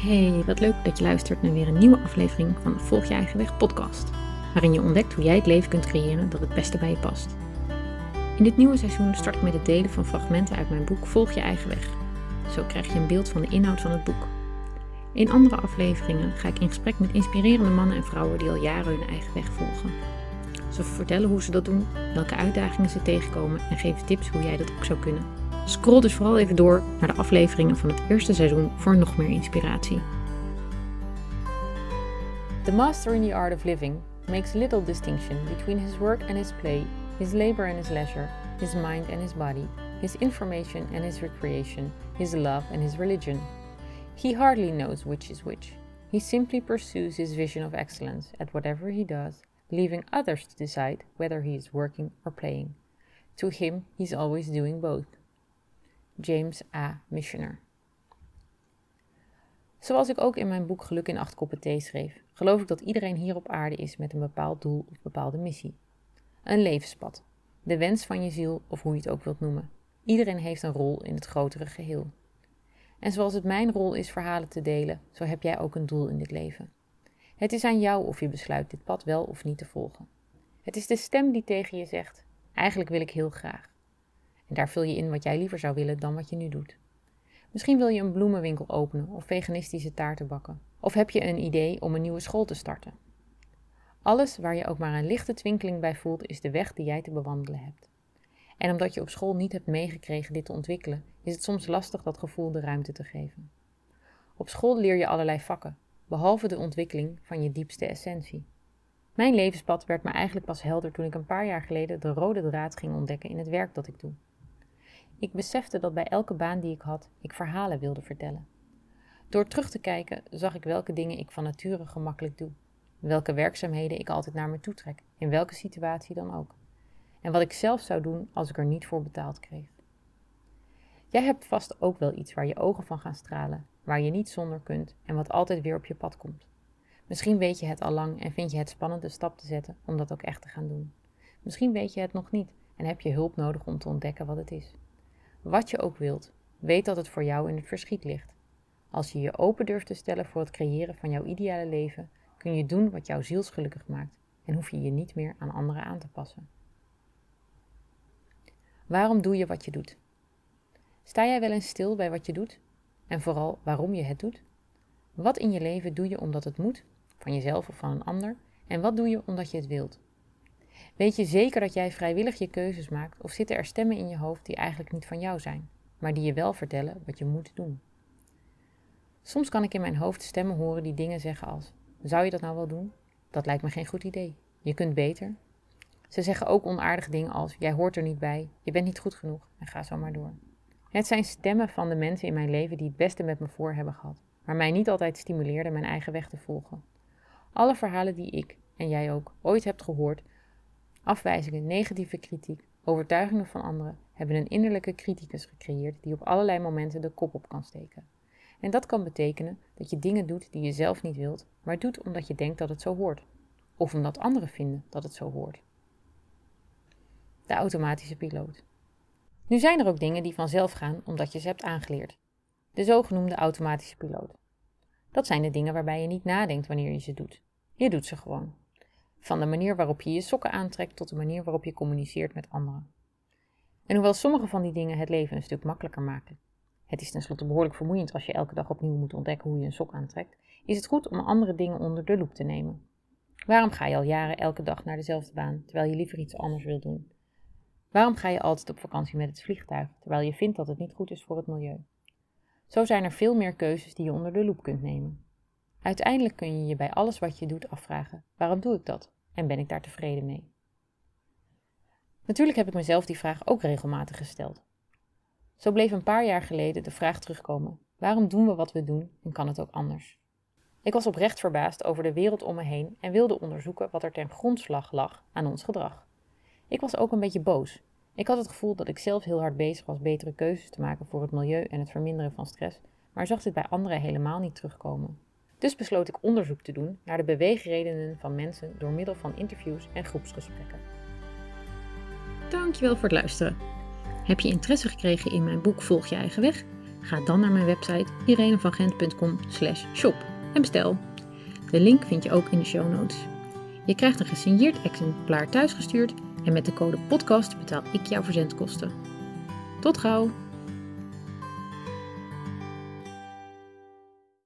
Hey, wat leuk dat je luistert naar weer een nieuwe aflevering van de Volg je eigen weg podcast, waarin je ontdekt hoe jij het leven kunt creëren dat het beste bij je past. In dit nieuwe seizoen start ik met het delen van fragmenten uit mijn boek Volg je eigen weg. Zo krijg je een beeld van de inhoud van het boek. In andere afleveringen ga ik in gesprek met inspirerende mannen en vrouwen die al jaren hun eigen weg volgen. Ze vertellen hoe ze dat doen, welke uitdagingen ze tegenkomen en geven tips hoe jij dat ook zou kunnen. Scroll dus vooral even door naar de afleveringen van het eerste seizoen voor nog meer inspiratie. The master in the art of living makes little distinction between his work and his play, his labor and his leisure, his mind and his body, his information and his recreation, his love and his religion. He hardly knows which is which. He simply pursues his vision of excellence at whatever he does, leaving others to decide whether he is working or playing. To him, he's always doing both. James A. Missioner. Zoals ik ook in mijn boek Geluk in acht koppen thee schreef, geloof ik dat iedereen hier op aarde is met een bepaald doel of bepaalde missie. Een levenspad, de wens van je ziel of hoe je het ook wilt noemen. Iedereen heeft een rol in het grotere geheel. En zoals het mijn rol is verhalen te delen, zo heb jij ook een doel in dit leven. Het is aan jou of je besluit dit pad wel of niet te volgen. Het is de stem die tegen je zegt: Eigenlijk wil ik heel graag. En daar vul je in wat jij liever zou willen dan wat je nu doet. Misschien wil je een bloemenwinkel openen of veganistische taarten bakken. Of heb je een idee om een nieuwe school te starten. Alles waar je ook maar een lichte twinkeling bij voelt, is de weg die jij te bewandelen hebt. En omdat je op school niet hebt meegekregen dit te ontwikkelen, is het soms lastig dat gevoel de ruimte te geven. Op school leer je allerlei vakken, behalve de ontwikkeling van je diepste essentie. Mijn levenspad werd me eigenlijk pas helder toen ik een paar jaar geleden de rode draad ging ontdekken in het werk dat ik doe. Ik besefte dat bij elke baan die ik had, ik verhalen wilde vertellen. Door terug te kijken zag ik welke dingen ik van nature gemakkelijk doe, welke werkzaamheden ik altijd naar me toe trek, in welke situatie dan ook, en wat ik zelf zou doen als ik er niet voor betaald kreeg. Jij hebt vast ook wel iets waar je ogen van gaan stralen, waar je niet zonder kunt en wat altijd weer op je pad komt. Misschien weet je het al lang en vind je het spannend de stap te zetten om dat ook echt te gaan doen. Misschien weet je het nog niet en heb je hulp nodig om te ontdekken wat het is. Wat je ook wilt, weet dat het voor jou in het verschiet ligt. Als je je open durft te stellen voor het creëren van jouw ideale leven, kun je doen wat jou zielsgelukkig maakt en hoef je je niet meer aan anderen aan te passen. Waarom doe je wat je doet? Sta jij wel eens stil bij wat je doet? En vooral waarom je het doet? Wat in je leven doe je omdat het moet, van jezelf of van een ander? En wat doe je omdat je het wilt? Weet je zeker dat jij vrijwillig je keuzes maakt of zitten er stemmen in je hoofd die eigenlijk niet van jou zijn, maar die je wel vertellen wat je moet doen? Soms kan ik in mijn hoofd stemmen horen die dingen zeggen als: Zou je dat nou wel doen? Dat lijkt me geen goed idee. Je kunt beter. Ze zeggen ook onaardige dingen als: Jij hoort er niet bij, je bent niet goed genoeg en ga zo maar door. Het zijn stemmen van de mensen in mijn leven die het beste met me voor hebben gehad, maar mij niet altijd stimuleerden mijn eigen weg te volgen. Alle verhalen die ik, en jij ook, ooit hebt gehoord, Afwijzingen, negatieve kritiek, overtuigingen van anderen hebben een innerlijke criticus gecreëerd die op allerlei momenten de kop op kan steken. En dat kan betekenen dat je dingen doet die je zelf niet wilt, maar doet omdat je denkt dat het zo hoort. Of omdat anderen vinden dat het zo hoort. De automatische piloot. Nu zijn er ook dingen die vanzelf gaan omdat je ze hebt aangeleerd. De zogenoemde automatische piloot. Dat zijn de dingen waarbij je niet nadenkt wanneer je ze doet. Je doet ze gewoon. Van de manier waarop je je sokken aantrekt tot de manier waarop je communiceert met anderen. En hoewel sommige van die dingen het leven een stuk makkelijker maken, het is tenslotte behoorlijk vermoeiend als je elke dag opnieuw moet ontdekken hoe je een sok aantrekt, is het goed om andere dingen onder de loep te nemen. Waarom ga je al jaren elke dag naar dezelfde baan, terwijl je liever iets anders wilt doen? Waarom ga je altijd op vakantie met het vliegtuig, terwijl je vindt dat het niet goed is voor het milieu? Zo zijn er veel meer keuzes die je onder de loep kunt nemen. Uiteindelijk kun je je bij alles wat je doet afvragen: waarom doe ik dat? En ben ik daar tevreden mee? Natuurlijk heb ik mezelf die vraag ook regelmatig gesteld. Zo bleef een paar jaar geleden de vraag terugkomen: waarom doen we wat we doen en kan het ook anders? Ik was oprecht verbaasd over de wereld om me heen en wilde onderzoeken wat er ten grondslag lag aan ons gedrag. Ik was ook een beetje boos. Ik had het gevoel dat ik zelf heel hard bezig was betere keuzes te maken voor het milieu en het verminderen van stress, maar zag dit bij anderen helemaal niet terugkomen. Dus besloot ik onderzoek te doen naar de beweegredenen van mensen door middel van interviews en groepsgesprekken. Dankjewel voor het luisteren. Heb je interesse gekregen in mijn boek Volg je eigen weg? Ga dan naar mijn website irenevangent.com shop en bestel. De link vind je ook in de show notes. Je krijgt een gesigneerd exemplaar thuisgestuurd en met de code podcast betaal ik jouw verzendkosten. Tot gauw!